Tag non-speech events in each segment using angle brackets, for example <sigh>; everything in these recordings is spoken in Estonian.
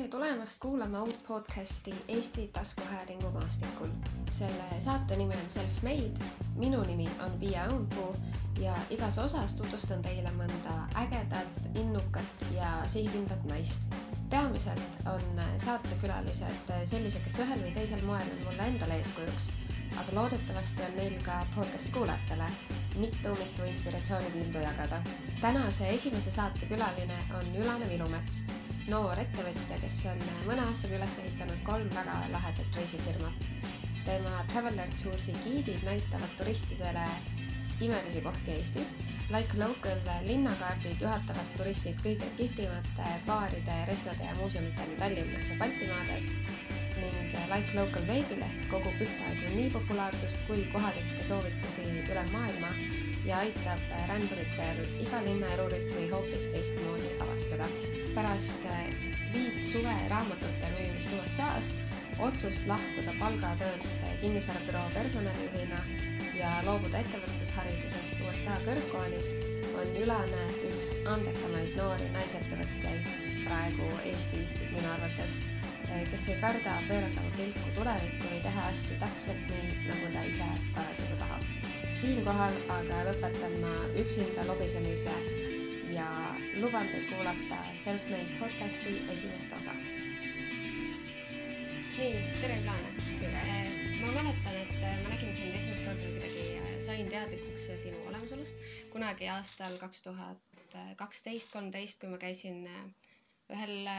tere tulemast kuulama uut podcasti Eesti taskuhäälingu maastikul. selle saate nimi on Self-Made, minu nimi on Piia Õunpuu ja igas osas tutvustan teile mõnda ägedat, innukat ja sihikindlat naist. peamiselt on saatekülalised sellised, kes ühel või teisel moel on mulle endale eeskujuks, aga loodetavasti on neil ka podcasti kuulajatele mitu-mitu inspiratsioonikiildu jagada. tänase esimese saate külaline on Ülane Vilumets noor ettevõtja, kes on mõne aastaga üles ehitanud kolm väga lahedat reisifirmat. tema Traveler Tours'i giidid näitavad turistidele imelisi kohti Eestis. Like Local linnakaardid juhatavad turistid kõige kihvtimate baaride, restode ja muuseumiteni Tallinnas ja Baltimaades ning Like Local veebileht kogub ühtaegu nii populaarsust kui kohalikke soovitusi üle maailma ja aitab ränduritel iga linna elurütmi hoopis teistmoodi avastada pärast äh, viit suve raamatute müümist USA-s otsust lahkuda palgatöölt kinnisvarabüroo personalijuhina ja loobuda ettevõtlusharidusest USA kõrgkoolis on Ülane üks andekamaid noori naisettevõtjaid praegu Eestis minu arvates, äh, kes ei karda pöörata oma pilku tulevikku või teha asju täpselt nii, nagu ta ise parasjagu tahab. siinkohal aga lõpetan ma üksinda lobisemise luban teil kuulata Self-Made podcasti esimest osa. nii, tere Ilane. Eh, ma mäletan, et eh, ma nägin sind esimest korda või kuidagi eh, sain teadlikuks sinu olemasolust kunagi aastal kaks tuhat kaksteist, kolmteist, kui ma käisin ühel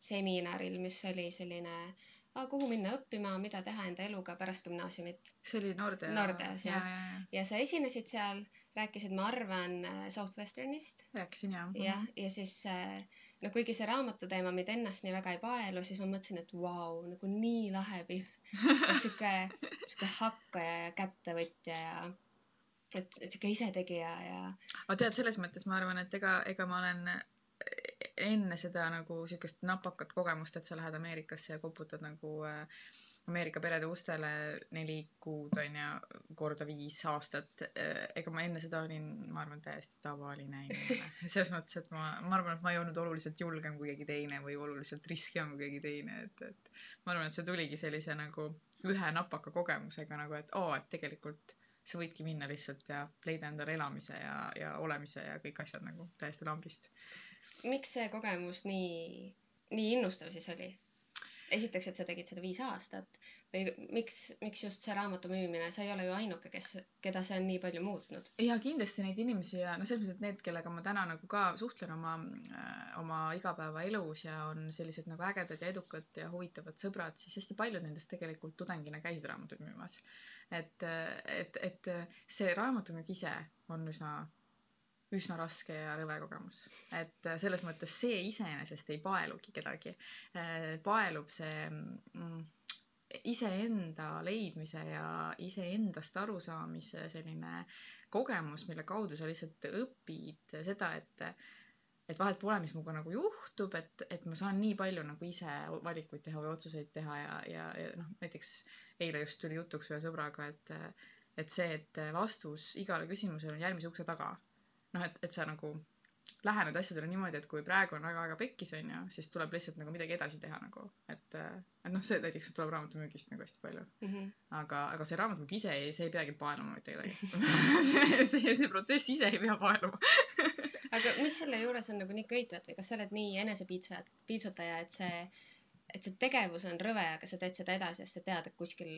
seminaril, mis oli selline kuhu minna õppima, mida teha enda eluga pärast gümnaasiumit. see oli Nordea? Nordeas jah ja, ja, ja. ja sa esinesid seal, rääkisid, ma arvan, Southwesternist. rääkisin jah. jah, ja siis no kuigi see raamatu teema mind ennast nii väga ei paelu, siis ma mõtlesin, et vau wow,, nagu nii lahe pihv. et sihuke, sihuke hakkaja ja kättevõtja ja et, et sihuke isetegija ja. aga tead, selles mõttes ma arvan, et ega, ega ma olen enne seda nagu sihukest napakat kogemust, et sa lähed Ameerikasse ja koputad nagu äh, Ameerika perede ustele neli kuud on ju, korda viis aastat. Ega ma enne seda olin, ma arvan, täiesti tavaline inimene. <laughs> selles mõttes, et ma, ma arvan, et ma ei olnud oluliselt julgem kui keegi teine või oluliselt riskam kui keegi teine, et, et ma arvan, et see tuligi sellise nagu ühe napaka kogemusega nagu, et oo, et tegelikult sa võidki minna lihtsalt ja leida endale elamise ja, ja olemise ja kõik asjad nagu täiesti lambist miks see kogemus nii, nii innustav siis oli? Esiteks, et sa tegid seda viis aastat või miks, miks just see raamatu müümine, sa ei ole ju ainuke, kes, keda see on nii palju muutnud. ja kindlasti neid inimesi ja noh, selles mõttes, et need, kellega ma täna nagu ka suhtlen oma, äh, oma igapäevaelus ja on sellised nagu ägedad ja edukad ja huvitavad sõbrad, siis hästi paljud nendest tegelikult tudengina käisid raamatuid müümas. et, et, et see raamatumüük ise on üsna üsna raske ja rõve kogemus. et äh, selles mõttes see iseenesest ei paelugi kedagi. Äh, paelub see mm, iseenda leidmise ja iseendast arusaamise selline kogemus, mille kaudu sa lihtsalt õpid seda, et et vahet pole, mis minuga nagu juhtub, et, et ma saan nii palju nagu ise valikuid teha või otsuseid teha ja, ja, ja noh, näiteks eile just tuli jutuks ühe sõbraga, et et see, et vastus igale küsimusele on järgmise ukse taga noh, et, et sa nagu lähened asjadele niimoodi, et kui praegu on väga-väga pekkis, on ju, siis tuleb lihtsalt nagu midagi edasi teha nagu, et, et noh, see näiteks tuleb raamatumüügist nagu hästi palju mm. -hmm. aga, aga see raamatupüük ise ei, see ei peagi paeluma mitte kedagi <laughs> see, see, see protsess ise ei pea paeluma <laughs> aga mis selle juures on nagu nii köitvat või kas sa oled nii enesepiitsutaja, et see et see tegevus on rõve, aga sa teed seda edasi, sest sa tead, et kuskil,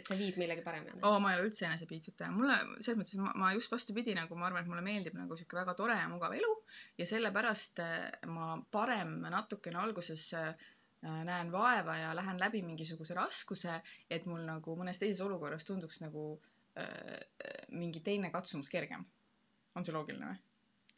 et see viib millegi paremini. oo, ma ei ole üldse enesepiitsutaja. mulle, selles mõttes, ma, ma just vastupidi, nagu ma arvan, et mulle meeldib nagu sihuke väga tore ja mugav elu ja sellepärast äh, ma parem natukene alguses äh, näen vaeva ja lähen läbi mingisuguse raskuse, et mul nagu mõnes teises olukorras tunduks nagu äh, mingi teine katsumus kergem. on see loogiline või?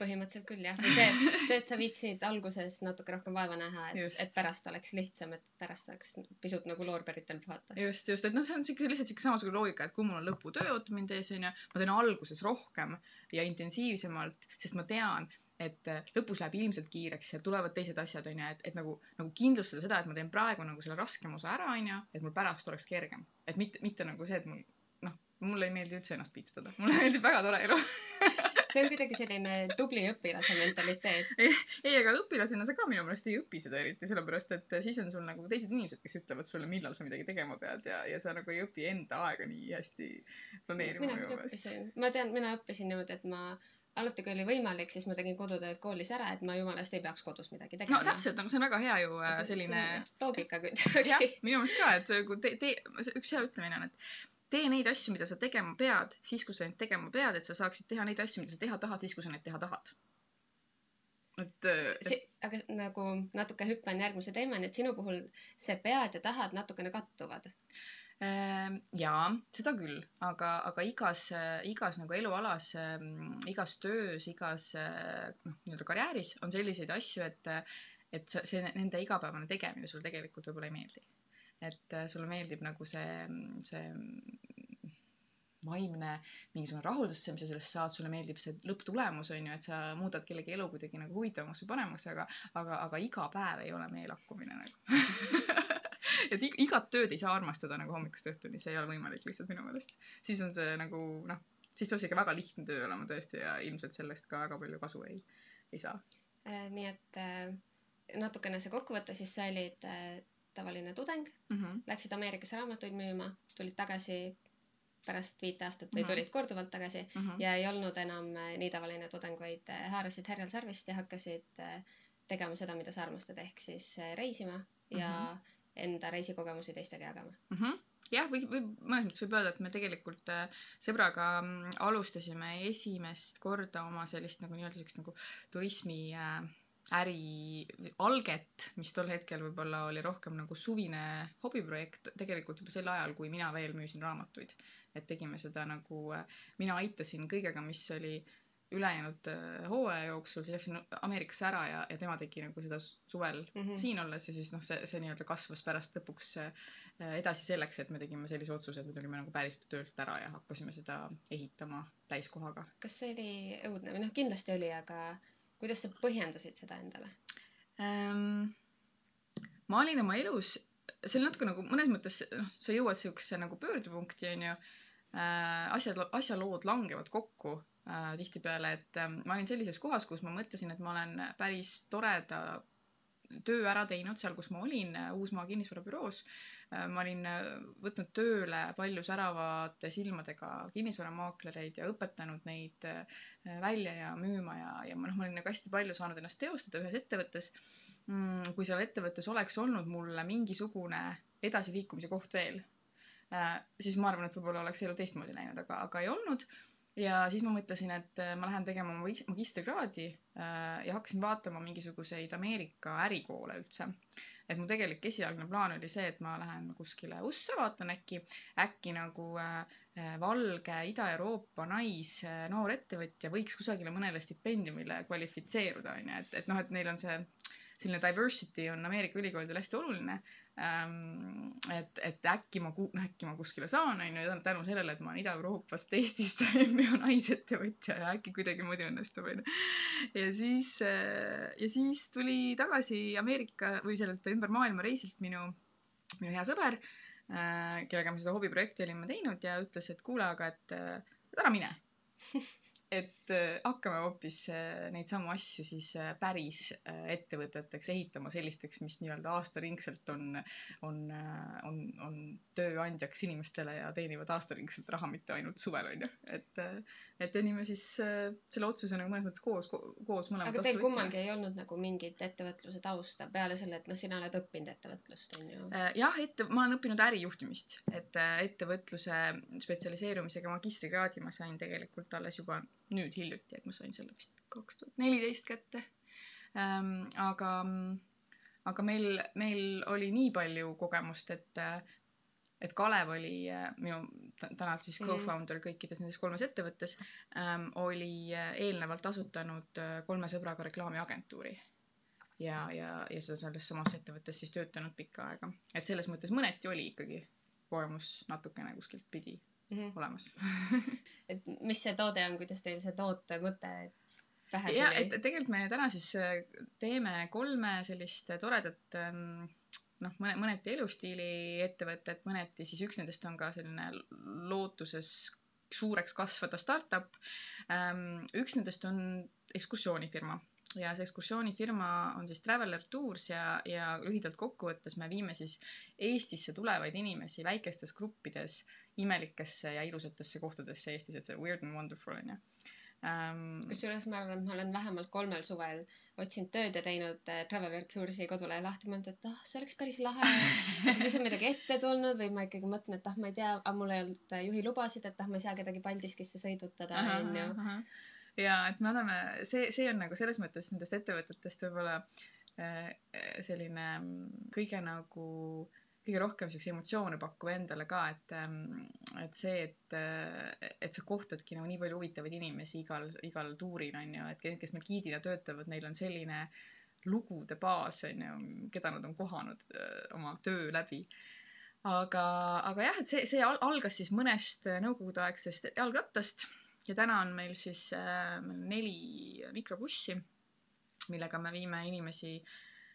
Põhimõtteliselt küll jah, või see, <laughs> see, et sa viitsid alguses natuke rohkem vaeva näha, et, et pärast oleks lihtsam, et pärast saaks pisut nagu loorberitel puhata. just, just, et noh, see on siuke lihtsalt siuke samasugune loogika, et kui mul on lõputöö ootab mind ees, onju, ma teen alguses rohkem ja intensiivsemalt, sest ma tean, et lõpus läheb ilmselt kiireks ja tulevad teised asjad, onju, et, et nagu, nagu kindlustada seda, et ma teen praegu nagu selle raskema osa ära, onju, et mul pärast oleks kergem. et mitte, mitte nagu see, et mul, noh, mulle ei meeldi üldse ennast piitsutada, mulle meeldib väga tore elu <laughs> see on kuidagi selline tubli õpilase mentaliteet. ei, aga õpilasena sa ka minu meelest ei õpi seda eriti, sellepärast et siis on sul nagu teised inimesed, kes ütlevad sulle, millal sa midagi tegema pead ja, ja sa nagu ei õpi enda aega nii hästi planeerima mina meelest. õppisin, ma tean, mina õppisin niimoodi, et ma alati, kui oli võimalik, siis ma tegin kodutööd koolis ära, et ma jumala eest ei peaks kodus midagi no tegema. täpselt, nagu see on väga hea ju äh, selline loogika jah kuidagi., minu meelest ka, et kui te, te, üks hea ütlemine on, et tee neid asju, mida sa tegema pead, siis kui sa neid tegema pead, et sa saaksid teha neid asju, mida sa teha tahad, siis kui sa neid teha tahad. et, see, aga nagu natuke hüppan järgmise teemani, et sinu puhul see pead ja tahad natukene kattuvad. Ehm, jaa, seda küll, aga, aga igas, igas nagu elualas, igas töös, igas noh, nii-öelda karjääris on selliseid asju, et, et see, nende igapäevane tegemine sulle tegelikult võib-olla ei meeldi. Et äh, sulle meeldib nagu see, see vaimne mingisugune rahuldus, mis sa sellest saad, sulle meeldib see lõpptulemus, on ju, et sa muudad kellegi elu kuidagi nagu huvitavamaks või paremaks, aga, aga, aga iga päev ei ole meelakkumine nagu. <laughs> et ig- igat tööd ei saa armastada nagu hommikust õhtuni, see ei ole võimalik lihtsalt minu meelest. siis on see nagu noh, siis peab see ikka väga lihtne töö olema tõesti ja ilmselt sellest ka väga palju kasu ei, ei saa. Äh, nii et äh, natukene see kokkuvõte, siis sa olid tavaline tudeng, mm. -hmm. läksid Ameerikasse raamatuid müüma, tulid tagasi pärast viite aastat või Mhm. tulid korduvalt tagasi Mm -hmm. ja ei olnud enam äh, nii tavaline tudeng, vaid äh, haarasid härjal sarvist ja hakkasid äh, tegema seda, mida sa armastad, ehk siis reisima ja Mhm. enda reisikogemusi teistega jagama. mm. -hmm. jah, või, või mõnes mõttes võib öelda, et me tegelikult sõbraga mm, alustasime esimest korda oma sellist nagu nii-öelda siukest nagu turismi äh, äri alget, mis tol hetkel võib-olla oli rohkem nagu suvine hobiprojekt, tegelikult juba sel ajal, kui mina veel müüsin raamatuid. et tegime seda nagu, mina aitasin kõigega, mis oli ülejäänud äh, hooaja jooksul, siis läksin Ameerikasse ära ja, ja tema tegi nagu seda suvel Mhm. siin olles ja siis noh, see, see nii-öelda kasvas pärast lõpuks äh, edasi selleks, et me tegime sellise otsuse, et me tulime nagu päriselt töölt ära ja hakkasime seda ehitama täiskohaga. kas see oli õudne või noh, kindlasti oli, aga kuidas sa põhjendasid seda endale? ähm,. ma olin oma elus, see oli natuke nagu mõnes mõttes, noh, sa jõuad siukse nagu pöördepunkti, onju äh,. asjad, asjalood langevad kokku äh, tihtipeale, et äh, ma olin sellises kohas, kus ma mõtlesin, et ma olen päris toreda töö ära teinud seal, kus ma olin, Uusmaa kinnisvarabüroos. Ma olin äh, võtnud tööle palju säravate silmadega kinnisvaramaaklereid ja õpetanud neid äh, välja ja müüma ja, ja ma noh, ma olin nagu hästi palju saanud ennast teostada ühes ettevõttes mm,. kui seal ettevõttes oleks olnud mulle mingisugune edasiliikumise koht veel äh,, siis ma arvan, et võib-olla oleks elu teistmoodi läinud, aga, aga ei olnud. ja siis ma mõtlesin, et äh, ma lähen tegema oma magis- magistrikraadi äh, ja hakkasin vaatama mingisuguseid Ameerika ärikoole üldse. Et mu tegelik esialgne plaan oli see, et ma lähen kuskile USA, vaatan äkki, äkki nagu äh, äh, valge Ida-Euroopa nais äh, ettevõtja võiks kusagile mõnele stipendiumile kvalifitseeruda, onju, et, et noh, et neil on see selline diversity on Ameerika ülikoolidel hästi oluline. et, et äkki ma, äkki ma kuskile saan, onju, tänu sellele, et ma olen Ida-Euroopast Eestist <laughs> MBO naisettevõtja ja äkki kuidagimoodi õnnestub, onju. ja siis, ja siis tuli tagasi Ameerika või sellelt ümber maailma reisilt minu, minu hea sõber, kellega me seda hobiprojekti olime teinud ja ütles, et kuule, aga et, et ära mine. <laughs> et äh, hakkame hoopis äh, neid samu asju siis äh, päris ettevõteteks ehitama, sellisteks, mis nii-öelda aastaringselt on, on, on, on tööandjaks inimestele ja teenivad aastaringselt raha, mitte ainult suvel, onju. et, et tegime siis äh, selle otsuse nagu mõnes mõttes koos, koos mõlemad aga teil kummalgi ei olnud nagu mingit ettevõtluse tausta peale selle, et noh, sina oled õppinud ettevõtlust, on ju. Äh, jah, ette, ma olen õppinud ärijuhtimist, et äh, ettevõtluse spetsialiseerumisega magistrikraadi ma sain tegelikult alles juba nüüd hiljuti, et ma sain selle vist kaks tuhat neliteist kätte ähm,. aga, aga meil, meil oli nii palju kogemust, et, et Kalev oli äh, minu tä- tänalt siis co-founder kõikides nendes kolmes ettevõttes ähm,, oli äh, eelnevalt asutanud äh, kolme sõbraga reklaamiagentuuri ja, ja, ja seda selles samas ettevõttes siis töötanud pikka aega. et selles mõttes mõneti oli ikkagi kogemus natukene kuskilt pidi olemas. <laughs> et mis see toode on, kuidas teil see toote mõte pähe ja, et tuli? tegelikult me täna siis teeme kolme sellist toredat ähm, noh, mõne, mõneti elustiili ettevõtet, mõneti siis üks nendest on ka selline lootuses suureks kasvada startup. üks nendest on ekskursioonifirma ja see ekskursioonifirma on siis Traveler Tours ja, ja lühidalt kokkuvõttes me viime siis Eestisse tulevaid inimesi väikestes gruppides imelikesse ja ilusatesse kohtadesse Eestis, et see weird and wonderful on ju um.... kusjuures ma arvan, et ma olen vähemalt kolmel suvel otsinud tööd ja teinud äh, Traveler Toursi kodulehe lahti, mõelnud, et ah oh,, see oleks päris lahe. aga siis on midagi ette tulnud või ma ikkagi mõtlen, et ah, ma ei tea, aga mul ei olnud juhilubasid, et ah, ma ei saa kedagi Paldiskisse sõidutada, onju ja et me oleme, see, see on nagu selles mõttes nendest ettevõtetest võib-olla äh, selline mm, kõige nagu, kõige rohkem siukse emotsioone pakkuv endale ka, et, ähm, et see, et, äh, et sa kohtadki nagu nii palju huvitavaid inimesi igal, igal tuuril on ju, et kes meil giidina töötavad, neil on selline lugude baas on ju, keda nad on kohanud äh, oma töö läbi. Aga, aga jah, et see, see algas siis mõnest nõukogudeaegsest jalgrattast ja täna on meil siis äh, neli mikrobussi, millega me viime inimesi äh,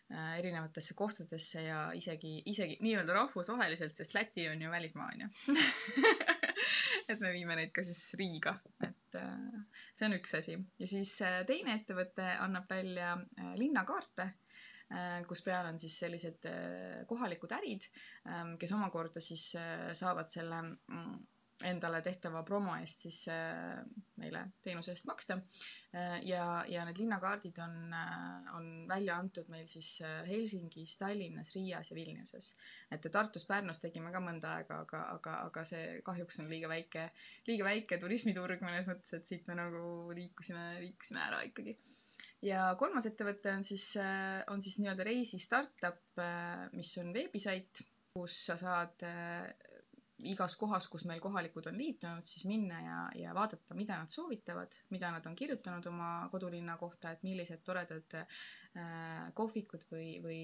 erinevatesse kohtadesse ja isegi, isegi nii-öelda rahvusvaheliselt, sest Läti on ju välismaa, on ju. <laughs> et me viime neid ka siis Riiga, et äh, see on üks asi. ja siis äh, teine ettevõte annab välja äh, linnakaarte äh, kus peal on siis sellised äh, kohalikud ärid, ähm, kes omakorda siis saavad selle mm, endale tehtava promo eest siis äh, meile teenuse eest maksta. Äh, ja, ja need linnakaardid on, äh, on välja antud meil siis Helsingis, Tallinnas, Riias ja Vilniuses. et Tartust, Pärnust tegime ka mõnda aega, aga, aga, aga see kahjuks on liiga väike, liiga väike turismiturg mõnes mõttes, et siit me nagu liikusime, liikusime ära ikkagi ja kolmas ettevõte on siis, on siis nii-öelda reisi startup, mis on veebisait, kus sa saad igas kohas, kus meil kohalikud on liitunud, siis minna ja, ja vaadata, mida nad soovitavad, mida nad on kirjutanud oma kodulinna kohta, et millised toredad äh, kohvikud või, või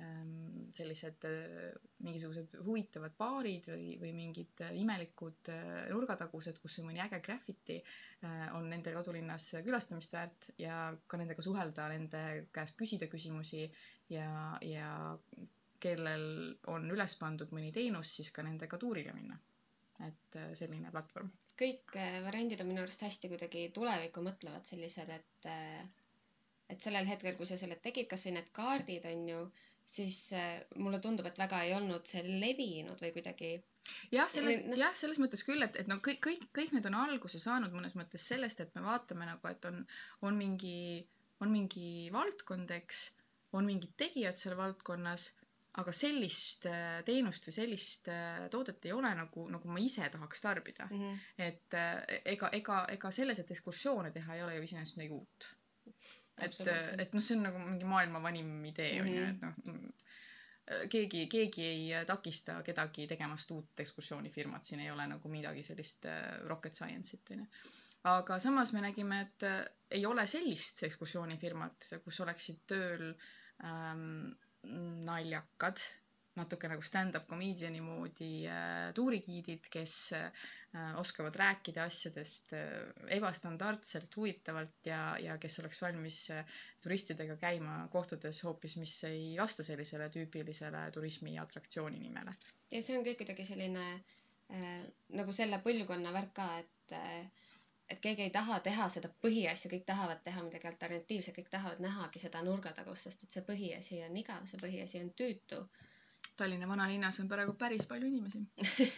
ähm, sellised äh, mingisugused huvitavad baarid või, või mingid imelikud äh, nurgatagused, kus on mõni äge graffiti äh,, on nende kodulinnas külastamist väärt ja ka nendega suhelda, nende käest küsida küsimusi ja, ja kellel on üles pandud mõni teenus, siis ka nendega tuurile minna. et äh, selline platvorm. kõik äh, variandid on minu arust hästi kuidagi tulevikku mõtlevad sellised, et äh, et sellel hetkel, kui sa selle tegid, kasvõi need kaardid on ju, siis mulle tundub, et väga ei olnud see levinud või kuidagi jah, selles no., jah, selles mõttes küll, et, et no kõik, kõik, kõik need on alguse saanud mõnes mõttes sellest, et me vaatame nagu, et on, on mingi, on mingi valdkond, eks, on mingid tegijad seal valdkonnas aga sellist äh, teenust või sellist äh, toodet ei ole nagu, nagu ma ise tahaks tarbida mm. -hmm. et äh, ega, ega, ega selles, et ekskursioone teha ei ole ju iseenesest midagi uut. et, et noh, see on nagu mingi maailma vanim idee on ju, et noh mm, keegi, keegi ei takista kedagi tegemast uut ekskursioonifirmat, siin ei ole nagu midagi sellist rocket science'it onju. aga samas me nägime, et ei ole sellist ekskursioonifirmat, kus oleksid tööl ähm, naljakad, natuke nagu stand-up comedian'i moodi äh, tuurigiidid, kes äh, oskavad rääkida asjadest äh, ebastandardselt, huvitavalt ja, ja kes oleks valmis äh, turistidega käima kohtades hoopis, mis ei vasta sellisele tüüpilisele turismiatraktsiooni nimele. ja see on kõik kuidagi selline äh, nagu selle põlvkonna värk ka, et äh, et keegi ei taha teha seda põhiasja, kõik tahavad teha midagi alternatiivset, kõik tahavad nähagi seda nurgatagust, sest et see põhiasi on igav, see põhiasi on tüütu. Tallinna vanalinnas on praegu päris palju inimesi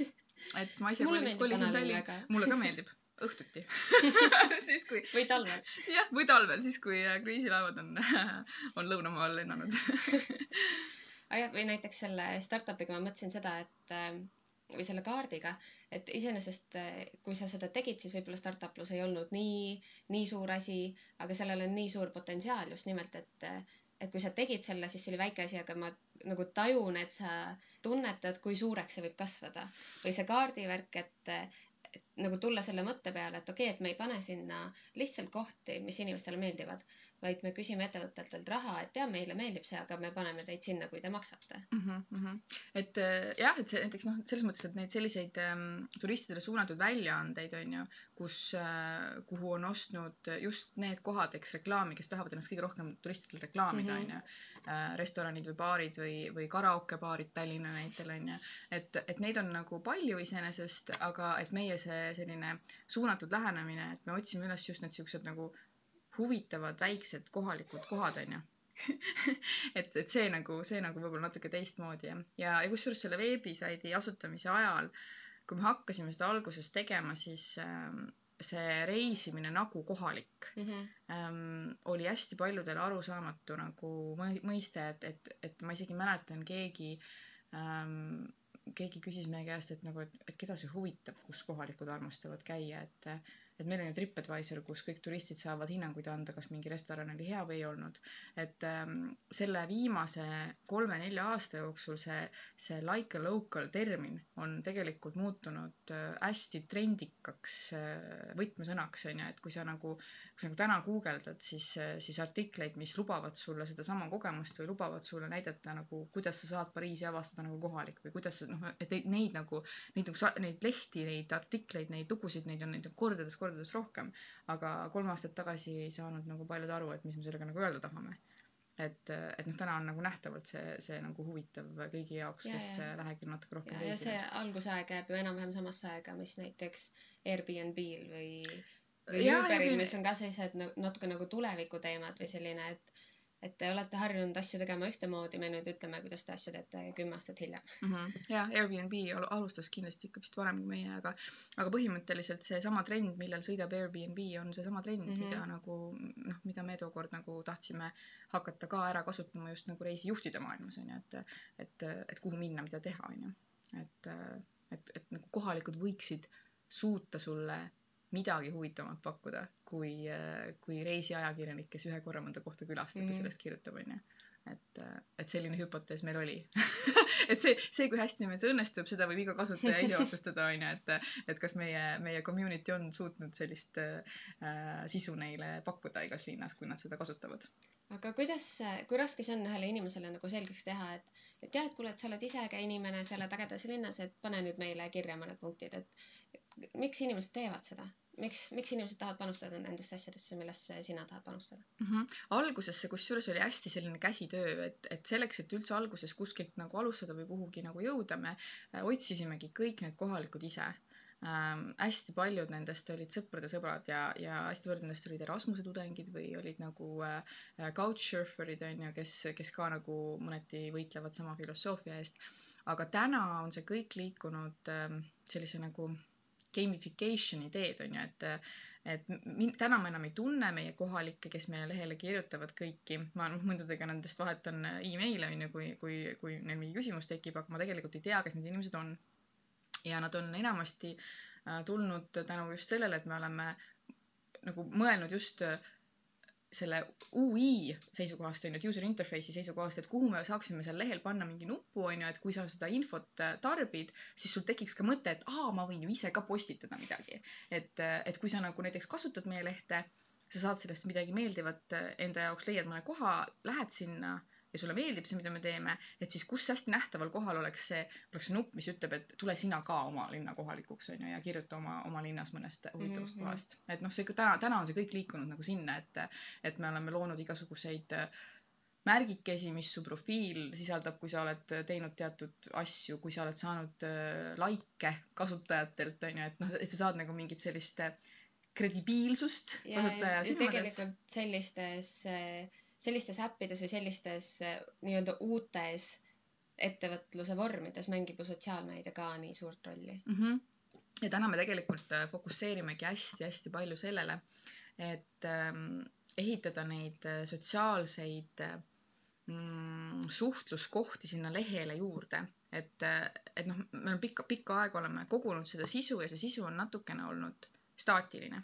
<laughs> et ma ise kolisin, kolisin Tallinna, mulle ka meeldib õhtuti <laughs> siis kui. või talvel. jah, või talvel, siis kui äh, kruiisilaevad on <laughs> on lõunamaal lennanud ah jah, või näiteks selle startup'iga ma mõtlesin seda, et ähm, või selle kaardiga, et iseenesest eh, kui sa seda tegid, siis võib-olla startuplus ei olnud nii, nii suur asi, aga sellel on nii suur potentsiaal just nimelt, et, et kui sa tegid selle, siis see oli väike asi, aga ma nagu tajun, et sa tunnetad, kui suureks see võib kasvada. või see kaardivärk, et, et nagu tulla selle mõtte peale, et okei okay,, et me ei pane sinna lihtsalt kohti, mis inimestele meeldivad, vaid me küsime ettevõtetelt raha, et jaa, meile meeldib see, aga me paneme teid sinna, kui te maksate mm. -hmm, mm -hmm. et äh, jah, et see näiteks noh, selles mõttes, et neid selliseid ähm, turistidele suunatud väljaandeid on ju, kus äh,, kuhu on ostnud just need kohad, eks reklaami, kes tahavad ennast kõige rohkem turistidele reklaamida, Mhm. on ju. restoranid või baarid või, või karaokebaarid Tallinna näitel on ju. et, et neid on nagu palju iseenesest, aga et meie see selline suunatud lähenemine, et me otsime üles just need siuksed nagu huvitavad väiksed kohalikud kohad on ju <laughs> et, et see nagu, see nagu võib-olla natuke teistmoodi jah. ja, ja kusjuures selle veebisaidi asutamise ajal, kui me hakkasime seda alguses tegema, siis ähm, see reisimine nagu kohalik mm. -hmm. ähm, oli hästi paljudele arusaamatu nagu mõi- mõiste, et, et, et ma isegi mäletan, keegi ähm, keegi küsis meie käest, et nagu, et, et keda see huvitab, kus kohalikud armastavad käia, et et meil on ju TripAdvisor, kus kõik turistid saavad hinnanguid anda, kas mingi restoran oli hea või ei olnud. et ähm, selle viimase kolme-nelja aasta jooksul see, see like a local termin on tegelikult muutunud äh, hästi trendikaks äh, võtmesõnaks, on ju, et kui sa nagu, kui sa täna guugeldad, siis, siis artikleid, mis lubavad sulle sedasama kogemust või lubavad sulle näidata nagu, kuidas sa saad Pariisi avastada nagu kohalik või kuidas sa noh, et neid, nagu, neid nagu neid lehti, neid artikleid, neid lugusid, neid on neid on kordades, kordades rohkem. aga kolm aastat tagasi ei saanud nagu paljud aru, et mis me sellega nagu öelda tahame. et, et noh, täna on nagu nähtavalt see, see nagu huvitav kõigi jaoks, Ja, kes ja. vähegi natuke rohkem ja see algusaeg jääb ju enam-vähem samasse aega, mis näiteks Airbnb-l või, Airbnb- mis on ka sellised na- natuke nagu tulevikuteemad või selline, et et te olete harjunud asju tegema ühtemoodi, me nüüd ütleme, kuidas te asju teete kümme aastat hiljem. mm. -hmm. ja Airbnb al- alustas kindlasti ikka vist varem kui meie, aga, aga põhimõtteliselt seesama trend, millel sõidab Airbnb, on seesama trend mm. -hmm. mida nagu noh, mida me tookord nagu tahtsime hakata ka ära kasutama just nagu reisijuhtide maailmas on ju, et, et, et kuhu minna, mida teha, on ju. et, et, et nagu kohalikud võiksid suuta sulle midagi huvitavamat pakkuda kui, kui reisiajakirjanik, kes ühe korra mõnda kohta külastab mm Mhm. -hmm. ja sellest kirjutab, on ju et, et selline hüpotees meil oli <laughs> et see, see, kui hästi meil see õnnestub, seda võib iga kasutaja ise <laughs> otsustada, on ju, et, et kas meie, meie community on suutnud sellist äh, sisu neile pakkuda igas linnas, kui nad seda kasutavad. Aga kuidas, kui raske see on ühele inimesele nagu selgeks teha, et, et jah, et kuule, et sa oled ise äge inimene, sa elad ägedas linnas, et pane nüüd meile kirja mõned punktid, et miks inimesed teevad seda? miks, miks inimesed tahavad panustada nendesse asjadesse, millesse sina tahad panustada? mm. -hmm. alguses see kusjuures oli hästi selline käsitöö, et, et selleks, et üldse alguses kuskilt nagu alustada või kuhugi nagu jõuda, me äh, otsisimegi kõik need kohalikud ise ähm,. hästi paljud nendest olid sõprade sõbrad ja, ja hästi paljud nendest olid Erasmuse tudengid või olid nagu äh, couchsurfer'id on ju, kes, kes ka nagu mõneti võitlevad sama filosoofia eest. aga täna on see kõik liikunud ähm, sellise nagu gamification'i teed on ju, et et min-, täna ma enam ei tunne meie kohalikke, kes meie lehele kirjutavad kõiki, ma mõndadega nendest vahetan email'e on ju, kui, kui, kui neil mingi küsimus tekib, aga ma tegelikult ei tea, kes need inimesed on. Ja nad on enamasti äh, tulnud tänu just sellele, et me oleme nagu mõelnud just äh, selle ui seisukohast on ju, et user interface'i seisukohast, et kuhu me saaksime seal lehel panna mingi nupu on ju, et kui sa seda infot äh, tarbid, siis sul tekiks ka mõte, et aa, ma võin ju ise ka postitada midagi. et, et kui sa nagu näiteks kasutad meie lehte, sa saad sellest midagi meeldivat enda jaoks, leiad mõne koha, lähed sinna ja sulle meeldib see, mida me teeme, et siis kus hästi nähtaval kohal oleks see, oleks see nupp, mis ütleb, et tule sina ka oma linna kohalikuks on ju ja kirjuta oma, oma linnas mõnest huvitavast Mhm. kohast. et noh, see täna, täna on see kõik liikunud nagu sinna, et, et me oleme loonud igasuguseid äh, märgikesi, mis su profiil sisaldab, kui sa oled teinud teatud asju, kui sa oled saanud äh, likee kasutajatelt on ju, et noh, et sa saad nagu mingit sellist äh, kredibiilsust ja, kasutaja ja silmades. tegelikult sellistes, sellistes äppides või sellistes eh, nii-öelda uutes ettevõtluse vormides mängib ju sotsiaalmeedia ka nii suurt rolli. mm. -hmm. ja täna me tegelikult äh, fokusseerimegi hästi-hästi palju sellele, et ähm, ehitada neid äh, sotsiaalseid mm, suhtluskohti sinna lehele juurde, et, et noh, me pikka, pikka aega oleme kogunud seda sisu ja see sisu on natukene olnud staatiline.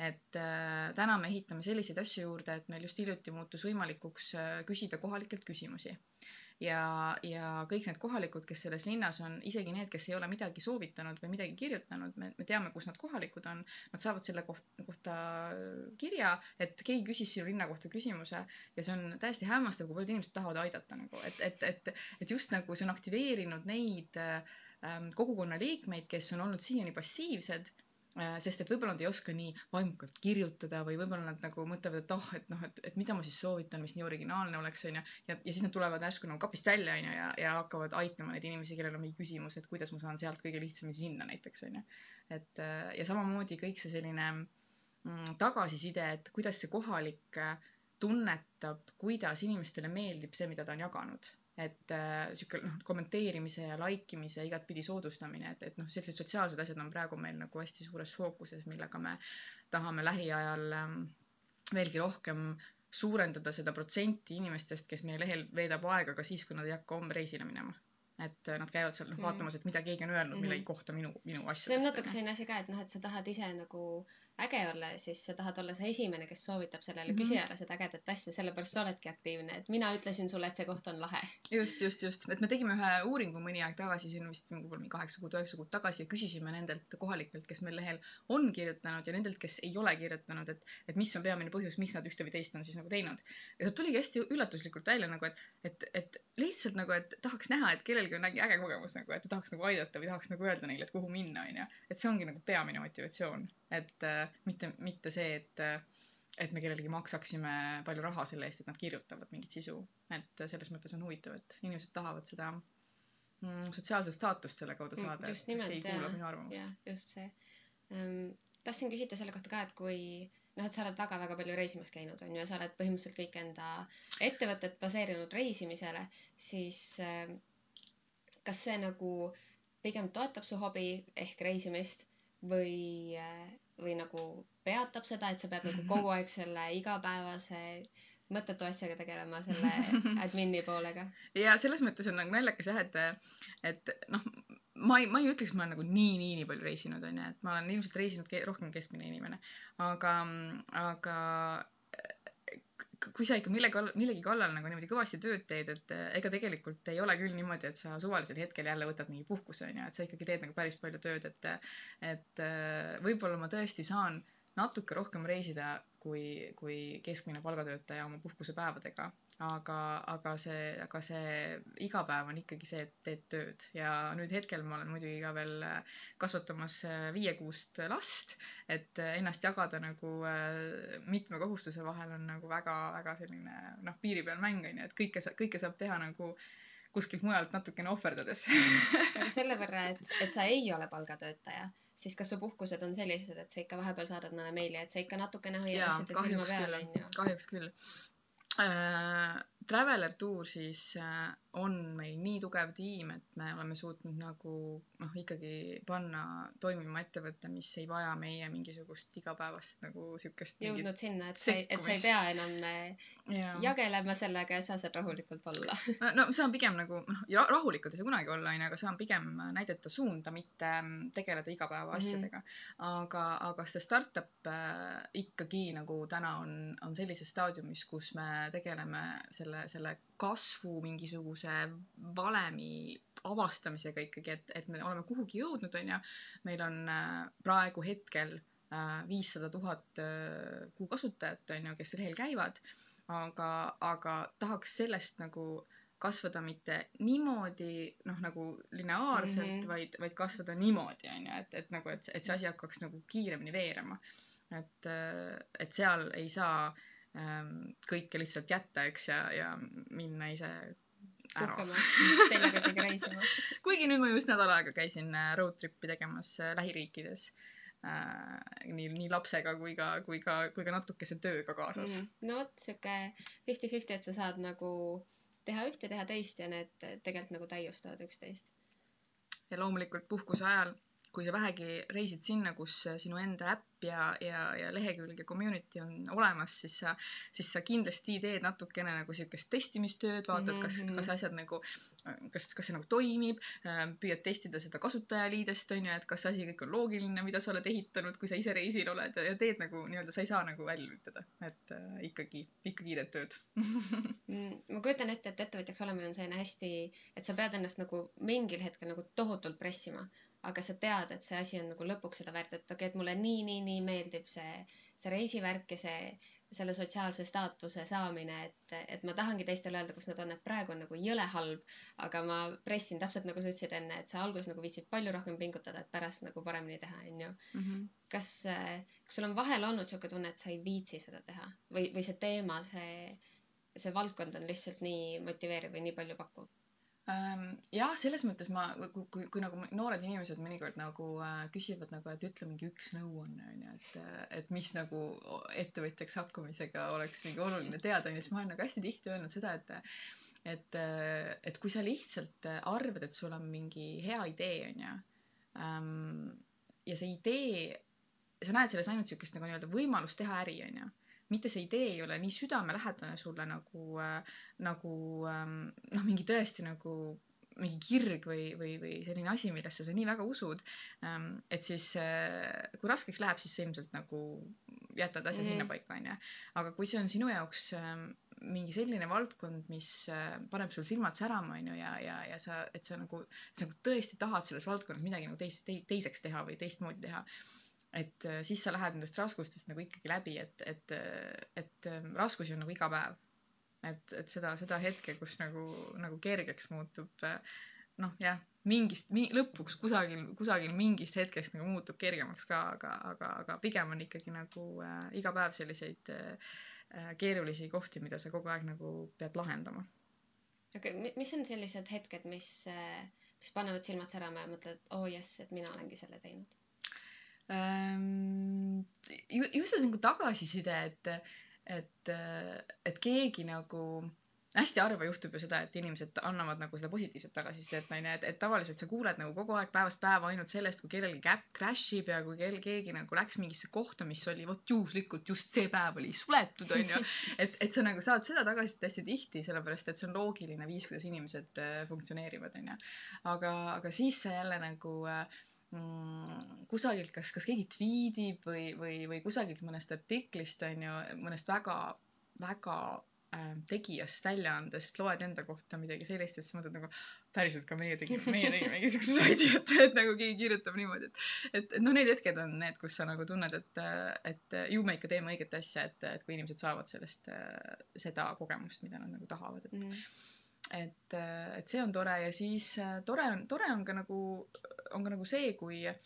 Et äh, täna me ehitame selliseid asju juurde, et meil just hiljuti muutus võimalikuks äh, küsida kohalikelt küsimusi. ja, ja kõik need kohalikud, kes selles linnas on, isegi need, kes ei ole midagi soovitanud või midagi kirjutanud, me, me teame, kus nad kohalikud on, nad saavad selle koht-, kohta kirja, et keegi küsis sinu linna kohta küsimuse ja see on täiesti hämmastav, kui paljud inimesed tahavad aidata nagu, et, et, et, et just nagu see on aktiveerinud neid ähm, kogukonna liikmeid, kes on olnud siiani passiivsed äh, sest et võib-olla nad ei oska nii vaimukalt kirjutada või võib-olla nad nagu mõtlevad, et oh, et noh, et, et mida ma siis soovitan, mis nii originaalne oleks, onju. ja, ja siis nad tulevad järsku nagu kapist välja, onju, ja, ja hakkavad aitama neid inimesi, kellel on mingi küsimus, et kuidas ma saan sealt kõige lihtsamini sinna näiteks, onju. et äh, ja samamoodi kõik see selline mm, tagasiside, et kuidas see kohalik äh, tunnetab, kuidas inimestele meeldib see, mida ta on jaganud et äh, sihuke noh, kommenteerimise ja like imise igatpidi soodustamine, et, et noh, sellised sotsiaalsed asjad on praegu meil nagu hästi suures fookuses, millega me tahame lähiajal ähm, veelgi rohkem suurendada seda protsenti inimestest, kes meie lehel veedab aega ka siis, kui nad ei hakka homme reisile minema. et äh, nad käivad seal noh Mm. vaatamas, et mida keegi on öelnud Mhm. millegi kohta minu, minu asjadest. see on natuke selline asi ka, et noh, et sa tahad ise nagu äge olla siis sa tahad olla see esimene, kes soovitab sellele Mhm. küsijale seda ägedat asja, sellepärast sa oledki aktiivne, et mina ütlesin sulle, et see koht on lahe. just, just, just, et me tegime ühe uuringu mõni aeg tagasi, siin vist mingi kaheksa kuud, üheksa kuud tagasi ja küsisime nendelt kohalikelt, kes meil lehel on kirjutanud ja nendelt, kes ei ole kirjutanud, et, et mis on peamine põhjus, miks nad ühte või teist on siis nagu teinud. ja sealt tuligi hästi üllatuslikult välja nagu, et, et, et lihtsalt nagu, et tahaks näha, et kellelgi on äge, kogemus nagu, et ta tahaks nagu aidata või tahaks nagu öelda neile, et kuhu minna, onju. et see ongi nagu peamine motivatsioon, et äh, mitte, mitte see, et äh, et me kellelegi maksaksime palju raha selle eest, et nad kirjutavad mingit sisu. et selles mõttes on huvitav, et inimesed tahavad seda mm, sotsiaalset staatust selle kaudu Mm, saada. just nimelt, jah, just see um,. tahtsin küsida selle kohta ka, et kui noh, et sa oled väga-väga palju reisimas käinud, on ju, ja sa oled põhimõtteliselt kõik enda ettevõtted baseerinud reisimisele, siis um, kas see nagu pigem toetab su hobi ehk reisimist või, või nagu peatab seda, et sa pead nagu kogu aeg selle igapäevase mõttetu asjaga tegelema, selle <laughs> admini poolega? ja selles mõttes on nagu naljakas jah, et, et noh, ma ei, ma ei ütleks, ma olen nagu nii, nii, nii palju reisinud, onju, et ma olen ilmselt reisinud ke- rohkem keskmine inimene. aga, aga kui sa ikka millegi millegi kallal nagu niimoodi kõvasti tööd teed, et eh, ega tegelikult ei ole küll niimoodi, et sa suvalisel hetkel jälle võtad mingi puhkuse, onju, et sa ikkagi teed nagu päris palju tööd, et et eh, võib-olla ma tõesti saan natuke rohkem reisida kui, kui keskmine palgatöötaja oma puhkusepäevadega. aga, aga see, aga see igapäev on ikkagi see, et teed tööd. Ja nüüd hetkel ma olen muidugi ka veel äh, kasvatamas äh, viiekuust last, et äh, ennast jagada nagu mitme kohustuse vahel on nagu väga-väga selline noh, piiri peal mäng on ju, et kõike, kõike saab teha nagu kuskilt mujalt natukene ohverdades. <laughs> Aga selle võrra, et, et sa ei ole palgatöötaja, siis kas su puhkused on sellised, et sa ikka vahepeal saadad mõne meili, et sa ikka natukene hoiad jaa, asjade silma peal, küll onju?, kahjuks küll äh,. Traveler Tour siis äh, on meil nii tugev tiim, et me oleme suutnud nagu noh, ikkagi panna toimima ettevõtte, mis ei vaja meie mingisugust igapäevast nagu siukest mingit jõudnud sinna, et sa et sa ei pea enam äh, jaa. jagelema sellega ja sa saad rahulikult olla. no, no see on pigem nagu noh, rahulikult ei saa kunagi olla, onju, aga on pigem näidata suunda, mitte mm, tegeleda igapäevaasjadega mm. -hmm. aga, aga see startup äh, ikkagi nagu täna on, on sellises staadiumis, kus me tegeleme selle, selle kasvu mingisuguse valemi avastamisega ikkagi, et, et me oleme kuhugi jõudnud, onju. meil on äh, praegu hetkel viissada tuhat äh, kuukasutajat, onju, kes lehel käivad. aga, aga tahaks sellest nagu kasvada mitte niimoodi noh, nagu lineaarselt mm. -hmm. vaid, vaid kasvada niimoodi, onju, et, et nagu, et, et see asi hakkaks nagu kiiremini veerema. et, et seal ei saa ähm, kõike lihtsalt jätta, eks, ja, ja minna ise ära. seljaga kõige reisima. kuigi nüüd ma just nädal aega käisin äh, road trip'i tegemas äh, lähiriikides äh,. nii, nii lapsega kui ka, kui ka, kui ka natukese tööga kaasas mm.. no vot, sihuke fifty-fifty, et sa saad nagu teha ühte, teha teist ja need tegelikult nagu täiustavad üksteist. ja loomulikult puhkuse ajal kui sa vähegi reisid sinna, kus sinu enda äpp ja, ja, ja lehekülg ja community on olemas, siis sa, siis sa kindlasti teed natukene nagu siukest testimistööd, vaatad, kas mm, -hmm. kas asjad nagu, kas, kas see nagu toimib, püüad testida seda kasutajaliidest, on ju, et kas asi kõik on loogiline, mida sa oled ehitanud, kui sa ise reisil oled ja teed nagu nii-öelda, sa ei saa nagu välja lülitada, et äh, ikkagi, ikkagi teed tööd <laughs> mm, ma kujutan ette, et ettevõtjaks olemine on selline hästi, et sa pead ennast nagu mingil hetkel nagu tohutult pressima aga sa tead, et see asi on nagu lõpuks seda väärt, et okei okay,, et mulle nii, nii, nii meeldib see, see reisivärk ja see, selle sotsiaalse staatuse saamine, et, et ma tahangi teistele öelda, kus nad on, et praegu on nagu jõle halb, aga ma pressin täpselt nagu sa ütlesid enne, et sa alguses nagu viitsid palju rohkem pingutada, et pärast nagu paremini teha, onju. Mhm. kas, kas sul on vahel olnud sihuke tunne, et sa ei viitsi seda teha või, või see teema, see, see valdkond on lihtsalt nii motiveeriv või nii palju pakkuv? Jah, selles mõttes ma, kui, kui, kui nagu noored inimesed mõnikord nagu äh, küsivad nagu, et ütle mingi üks nõuanne onju, et, äh, et mis nagu ettevõtjaks hakkamisega oleks mingi oluline teada siis ma olen nagu hästi tihti öelnud seda, et et, äh, et kui sa lihtsalt arvad, et sul on mingi hea idee onju ähm, ja see idee, sa näed selles ainult siukest nagu nii-öelda võimalust teha äri onju mitte see idee ei ole nii südamelähedane sulle nagu äh,, nagu ähm, noh, mingi tõesti nagu mingi kirg või, või, või selline asi, millesse sa nii väga usud ähm,, et siis äh, kui raskeks läheb, siis sa ilmselt nagu jätad asja mm sinnapaika, onju. aga kui see on sinu jaoks äh, mingi selline valdkond, mis äh, paneb sul silmad särama, onju, ja, ja, ja sa, et sa nagu, sa nagu tõesti tahad selles valdkonnas midagi nagu teist, teiseks teha või teistmoodi teha et äh, siis sa lähed nendest raskustest nagu ikkagi läbi, et, et, et ähm, raskusi on nagu iga päev. et, et seda, seda hetke, kus nagu, nagu kergeks muutub, äh, noh, jah, mingist mi,, lõpuks kusagil, kusagil mingist hetkest nagu muutub kergemaks ka, aga, aga, aga pigem on ikkagi nagu äh, iga päev selliseid äh, keerulisi kohti, mida sa kogu aeg nagu pead lahendama. aga okay, mis on sellised hetked, mis, mis panevad silmad särama ja mõtled, oo oh jess, et mina olengi selle teinud? Ehm, just see nagu tagasiside, et, et, et keegi nagu hästi harva juhtub ju seda, et inimesed annavad nagu seda positiivset tagasisidet, onju, et, et tavaliselt sa kuuled nagu kogu aeg päevast päeva ainult sellest, kui kellelgi äpp crash ib ja kui kell, keegi nagu läks mingisse kohta, mis oli vot juhuslikult just see päev oli suletud, onju. et, et sa nagu saad seda tagasisidet hästi tihti, sellepärast et see on loogiline viis, kuidas inimesed äh, funktsioneerivad, onju. aga, aga siis sa jälle nagu äh, kusagilt, kas, kas keegi tweetib või, või, või kusagilt mõnest artiklist on ju, mõnest väga, väga äh, tegijast väljaandest loed enda kohta midagi sellist, et siis mõtled nagu päriselt ka meie tegime, meie <laughs> tegime mingisuguse saidi, et, et nagu keegi kirjutab niimoodi, et, et, et noh, need hetked on need, kus sa nagu tunned, et, et ju me ikka teeme õiget asja, et, et kui inimesed saavad sellest seda kogemust, mida nad nagu tahavad, et mm et, et see on tore ja siis tore on, tore on ka nagu, on ka nagu see, kui äh,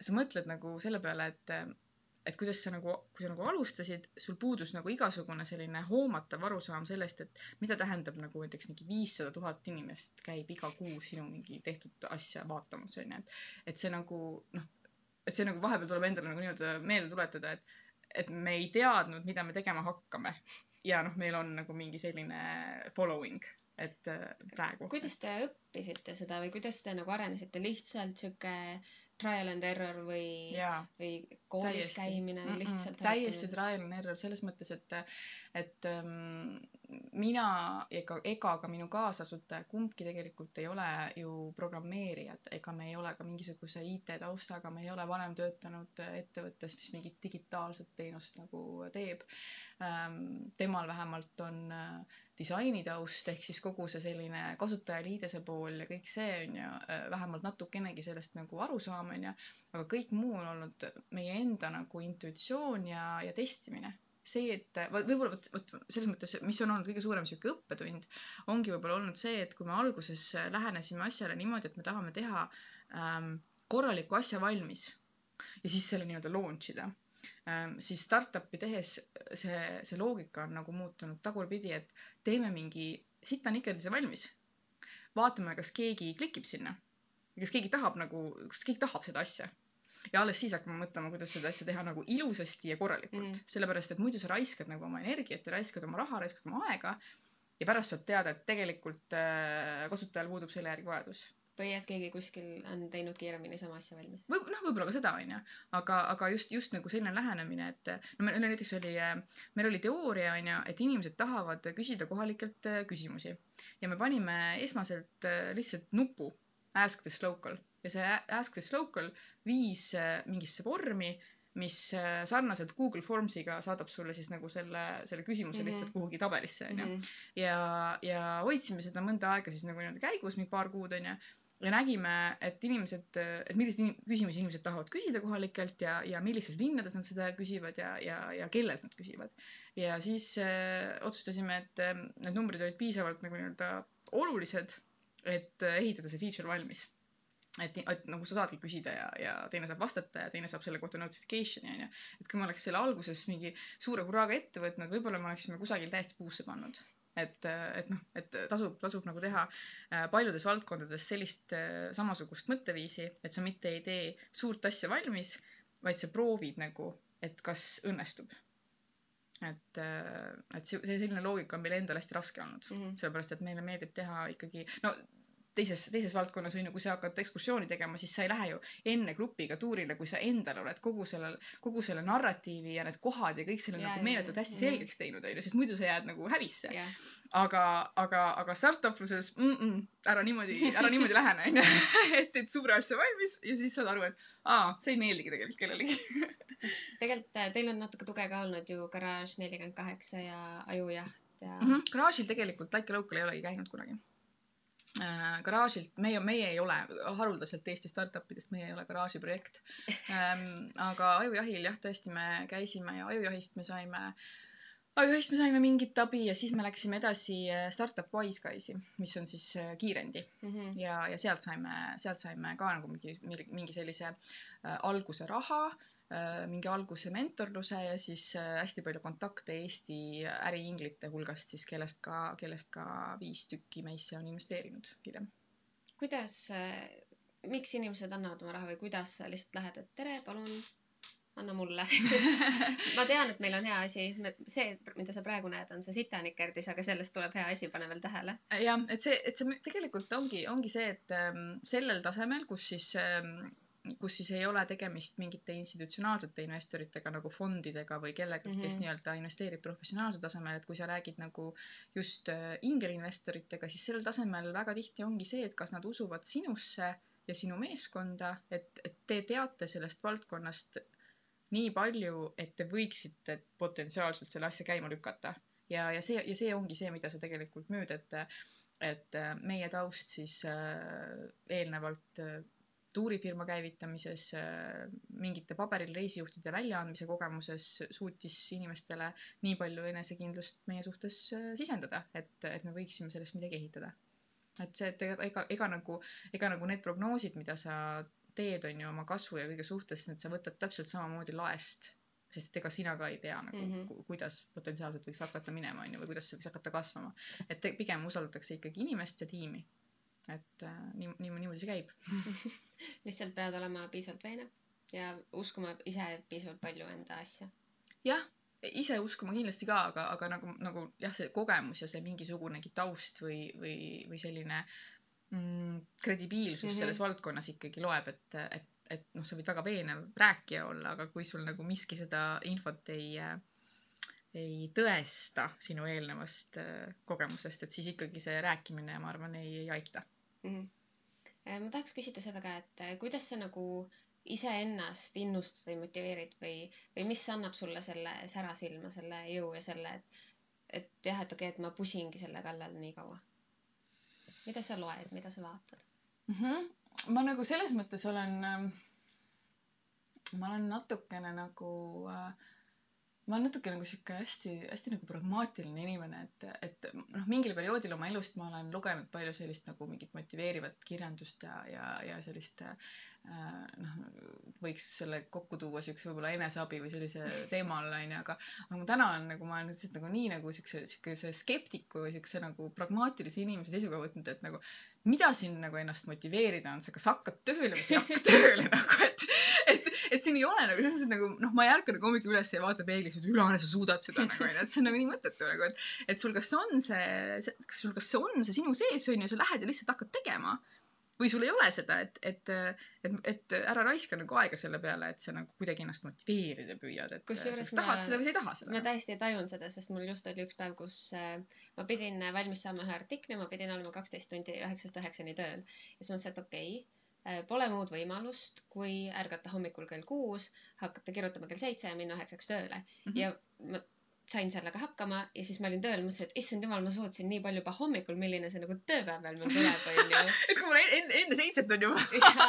sa mõtled nagu selle peale, et, et kuidas sa nagu, kui sa nagu alustasid, sul puudus nagu igasugune selline hoomatav arusaam sellest, et mida tähendab nagu näiteks mingi viissada tuhat inimest käib iga kuu sinu mingi tehtud asja vaatamas, onju, et, et see nagu noh, et see nagu vahepeal tuleb endale nagu nii-öelda meelde tuletada, et, et me ei teadnud, mida me tegema hakkame ja noh, meil on nagu mingi selline following, et äh, praegu. kuidas te õppisite seda või kuidas te nagu arenesite, lihtsalt sihuke trial and error või, või koolis täiesti. käimine või lihtsalt mm? -mm, täiesti trial and error selles mõttes, et, et ähm, mina ega, ega ka minu kaasasutaja, kumbki tegelikult ei ole ju programmeerijad, ega me ei ole ka mingisuguse IT-taustaga, me ei ole varem töötanud ettevõttes, mis mingit digitaalset teenust nagu teeb ähm,. temal vähemalt on äh, disainitaust ehk siis kogu see selline kasutajaliidese pool ja kõik see on ju äh, vähemalt natukenegi sellest nagu aru saama on ju, aga kõik muu on olnud meie enda nagu intuitsioon ja, ja testimine. See, et võib-olla vot, vot selles mõttes, mis on olnud kõige suurem sihuke õppetund, ongi võib-olla olnud see, et kui me alguses lähenesime asjale niimoodi, et me tahame teha ähm, korraliku asja valmis ja siis selle nii-öelda launch ida siis startup'i tehes see, see loogika on nagu muutunud tagurpidi, et teeme mingi sita nikerdise valmis. vaatame, kas keegi klikib sinna. kas keegi tahab nagu, kas keegi tahab seda asja. ja alles siis hakkame mõtlema, kuidas seda asja teha nagu ilusasti ja korralikult mm.. sellepärast, et muidu sa raiskad nagu oma energiat ja raiskad oma raha, raiskad oma aega ja pärast saad teada, et tegelikult äh, kasutajal puudub selle järgi vajadus või et keegi kuskil on teinud kiiremini sama asja valmis või noh, võib-olla ka seda onju, aga, aga just, just nagu selline lähenemine, et no meil näiteks oli, meil oli teooria onju, et inimesed tahavad küsida kohalikelt äh, küsimusi ja me panime esmaselt äh, lihtsalt nupu ask this local ja see ask this local viis äh, mingisse vormi mis sarnaselt Google Formsiga saadab sulle siis nagu selle, selle küsimuse mm -hmm. lihtsalt kuhugi tabelisse, onju. Mhm. ja, ja hoidsime seda mõnda aega siis nagu nii-öelda käigus, mingi paar kuud, onju ja nägime, et inimesed, et milliseid küsimusi inimesed tahavad küsida kohalikelt ja, ja millistes linnades nad seda küsivad ja, ja, ja kellelt nad küsivad. ja siis äh, otsustasime, et äh, need numbrid olid piisavalt nagu nii-öelda olulised, et äh, ehitada see feature valmis. et, et nagu sa saadki küsida ja, ja teine saab vastata ja teine saab selle kohta notification'i onju. et kui me oleks selle alguses mingi suure hurraaga ette võtnud, võib-olla me oleksime kusagil täiesti puusse pannud et, et noh, et tasub, tasub nagu teha äh, paljudes valdkondades sellist äh, samasugust mõtteviisi, et sa mitte ei tee suurt asja valmis, vaid sa proovid nagu, et kas õnnestub. et, äh, et see, selline loogika on meil endal hästi raske olnud mm, -hmm. sellepärast et meile meeldib teha ikkagi, no teises, teises valdkonnas on ju, kui sa hakkad ekskursiooni tegema, siis sa ei lähe ju enne grupiga tuurile, kui sa endale oled kogu sellel, kogu selle narratiivi ja need kohad ja kõik selle yeah, nagu meeletult hästi yeah. selgeks teinud, onju, sest muidu sa jääd nagu häbisse yeah.. aga, aga, aga startup-luses mm -mm, ära niimoodi, ära <laughs> niimoodi lähene, onju. <laughs> et teed suure asja valmis ja siis saad aru, et aa, see ei meeldigi tegelikult kellelegi <laughs> tegelikult äh, teil on natuke tuge ka olnud ju Garage nelikümmend kaheksa ja Ajujaht ja mm. -hmm. garaažil tegelikult Like a Local ei olegi käinud kunagi garaažilt, meie, meie ei ole haruldaselt Eesti startup idest, meie ei ole garaaži projekt ähm,. aga ajujahil jah, tõesti me käisime ja ajujahist me saime, ajujahist me saime mingit abi ja siis me läksime edasi äh, startup Wiseguys'i, mis on siis äh, kiirendi mm. -hmm. ja, ja sealt saime, sealt saime ka nagu mingi, mingi sellise äh, alguse raha äh, Äh, mingi alguse mentorluse ja siis äh, hästi palju kontakte Eesti äriinglite hulgast siis, kellest ka, kellest ka viis tükki meisse on investeerinud hiljem. kuidas, äh, miks inimesed annavad oma raha või kuidas sa lihtsalt lähed, et tere, palun anna mulle <laughs> ma tean, et meil on hea asi, see, mida sa praegu näed, on see Sitanikerdis, aga sellest tuleb hea asi, pane veel tähele. jah, et see, et see tegelikult ongi, ongi see, et ähm, sellel tasemel, kus siis ähm, kus siis ei ole tegemist mingite institutsionaalsete investoritega nagu fondidega või kellegagi mm, -hmm. kes mhm. nii-öelda investeerib professionaalsel tasemel, et kui sa räägid nagu just äh, ingelinvestoritega, siis sellel tasemel väga tihti ongi see, et kas nad usuvad sinusse ja sinu meeskonda, et, et te teate sellest valdkonnast nii palju, et te võiksite potentsiaalselt selle asja käima lükata. ja, ja see, ja see ongi see, mida sa tegelikult müüd, et, et äh, meie taust siis äh, eelnevalt äh, tuurifirma käivitamises, mingite paberil reisijuhtide väljaandmise kogemuses suutis inimestele nii palju enesekindlust meie suhtes äh, sisendada, et, et me võiksime sellest midagi ehitada. et see, et ega, ega, ega nagu, ega nagu need prognoosid, mida sa teed, on ju, oma kasvu ja kõige suhtes, et sa võtad täpselt samamoodi laest sest ega sina ka ei tea nagu mm, -hmm. kuidas potentsiaalselt võiks hakata minema, on ju, või kuidas see võiks hakata kasvama. et pigem usaldatakse ikkagi inimest ja tiimi et äh, nii, nii, niimoodi see käib <laughs> lihtsalt pead olema piisavalt veenev ja uskuma ise piisavalt palju enda asja. jah, ise uskuma kindlasti ka, aga, aga nagu, nagu jah, see kogemus ja see mingisugunegi taust või, või, või selline mm, kredibiilsus mm -hmm. selles valdkonnas ikkagi loeb, et, et, et noh, sa võid väga veenev rääkija olla, aga kui sul nagu miski seda infot ei äh, ei tõesta sinu eelnevast äh, kogemusest, et siis ikkagi see rääkimine, ma arvan, ei, ei aita mm. -hmm. ma tahaks küsida seda ka, et äh, kuidas sa nagu iseennast innustad või motiveerid või, või mis annab sulle selle sära silma, selle jõu ja selle, et, et jah, et okei okay,, et ma pusingi selle kallal nii kaua. mida sa loed, mida sa vaatad mm? -hmm. ma nagu selles mõttes olen, ähm, ma olen natukene nagu äh, ma olen natuke nagu sihuke hästi, hästi nagu pragmaatiline inimene, et, et noh, mingil perioodil oma elust ma olen lugenud palju sellist nagu mingit motiveerivat kirjandust ja, ja, ja sellist äh, noh, võiks selle kokku tuua siukse võib-olla eneseabi või sellise teema alla onju, aga, aga ma täna olen nagu, ma olen lihtsalt nagu nii nagu siukse, siukese skeptiku või siukse nagu pragmaatilise inimese seisukoha võtnud, et nagu mida siin nagu ennast motiveerida on, sa kas hakkad tööle või sa ei hakka <laughs> tööle nagu, et, et, et siin ei ole nagu selles mõttes nagu noh, ma ei ärka nagu hommikul üles ja vaata peeglis, et Ülane, sa suudad seda nagu onju, et see on nagu nii mõttetu nagu, et, et sul kas on see, kas sul, kas see on see sinu sees onju, sa lähed ja lihtsalt hakkad tegema või sul ei ole seda, et, et, et, et ära raiska nagu aega selle peale, et sa nagu kuidagi ennast motiveerida püüad, et sa tahad ma- seda või sa ei taha seda ma. täiesti tajun seda, sest mul just oli üks päev, kus äh, ma pidin valmis saama ühe artikli, ma pidin olema kaksteist tundi üheksast üheksani tööl. ja siis mõtlesin, et okei okay,, pole muud võimalust, kui ärgata hommikul kell kuus, hakata kirjutama kell seitse ja minna üheksaks tööle mm. -hmm. ja ma sain sellega hakkama ja siis ma olin tööl, mõtlesin, et issand jumal, ma suutsin nii palju juba hommikul, milline see nagu tööpäev veel mul tuleb, onju. <laughs> et kui mul enne, enne seitset on juba.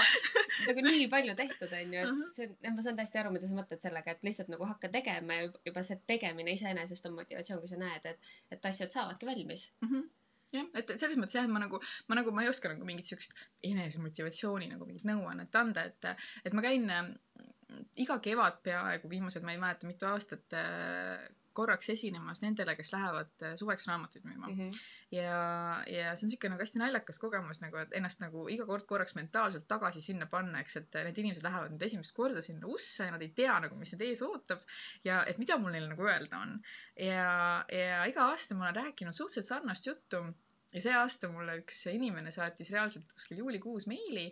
<laughs> nagu nii palju tehtud, onju, Mhm. et see on, ma saan täiesti aru, mida sa mõtled sellega, et lihtsalt nagu hakka tegema ja juba- see tegemine iseenesest on motivatsioon, kui sa näed, et, et asjad saavadki valmis. Mhm. jah, et selles mõttes jah, et ma nagu, ma nagu, ma ei oska nagu mingit siukest enesemotivatsiooni nagu mingit nõuannet anda, et, et ma käin äh, iga kevad peaaegu viimased, ma ei mäleta, mitu aastat äh, korraks esinemas nendele, kes lähevad äh, suveks raamatuid müüma mm. -hmm. ja, ja see on siuke nagu hästi naljakas kogemus nagu, et ennast nagu iga kord korraks mentaalselt tagasi sinna panna, eks, et need inimesed lähevad nüüd esimest korda sinna usse ja nad ei tea nagu, mis neid ees ootab ja et mida mul neile nagu öelda on. ja, ja iga aasta ma olen rääkinud suhteliselt sarnast juttu ja see aasta mulle üks inimene saatis reaalselt kuskil juulikuus meili,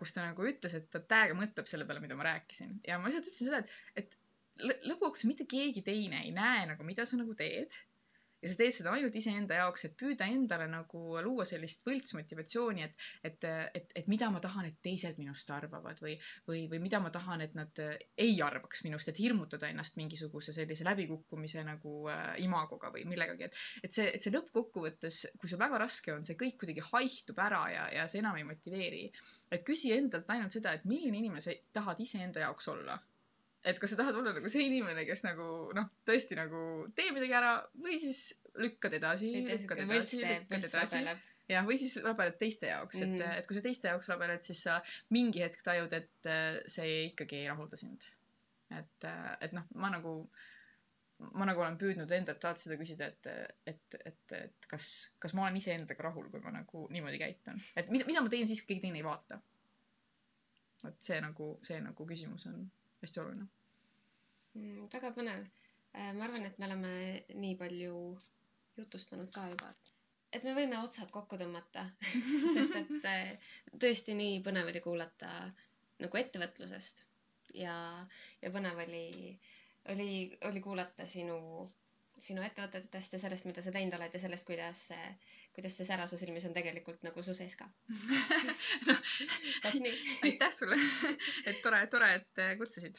kus ta nagu ütles, et ta täiega mõtleb selle peale, mida ma rääkisin ja ma lihtsalt ütlesin seda, et, et lõpuks mitte keegi teine ei näe nagu, mida sa nagu teed. ja sa teed seda ainult iseenda jaoks, et püüda endale nagu luua sellist võltsmotivatsiooni, et, et, et, et mida ma tahan, et teised minust arvavad või, või, või mida ma tahan, et nad äh, ei arvaks minust, et hirmutada ennast mingisuguse sellise läbikukkumise nagu äh, imagoga või millegagi, et, et see, et see lõppkokkuvõttes, kui sul väga raske on, see kõik kuidagi haihtub ära ja, ja see enam ei motiveeri. et küsi endalt ainult seda, et milline inimene sa tahad iseenda jaoks olla et kas sa tahad olla nagu see inimene, kes nagu noh, tõesti nagu teeb midagi ära või siis lükkad edasi, lükkad edasi, lükkad edasi. jah, või siis rabeled teiste jaoks, et Mhm. mm., et kui sa teiste jaoks rabeled, siis sa mingi hetk tajud, et äh, see ikkagi ei rahulda sind. et, et noh, ma nagu, ma nagu olen püüdnud endalt alati seda küsida, et, et, et, et kas, kas ma olen iseendaga rahul, kui ma nagu niimoodi käitun. et mida, mida ma teen siis, kui keegi teine ei vaata. et see nagu, see nagu küsimus on hästi oluline. Mm, väga põnev. ma arvan, et me oleme nii palju jutustanud ka juba, et me võime otsad kokku tõmmata, <laughs> sest et äh, tõesti nii põnev oli kuulata nagu ettevõtlusest ja, ja põnev oli, oli, oli kuulata sinu, sinu ettevõtetest ja sellest, mida sa teinud oled ja sellest, kuidas, kuidas see sära su silmis on tegelikult nagu su sees ka. <laughs> <laughs> nii. <laughs> aitäh sulle, et tore, tore, et kutsusid.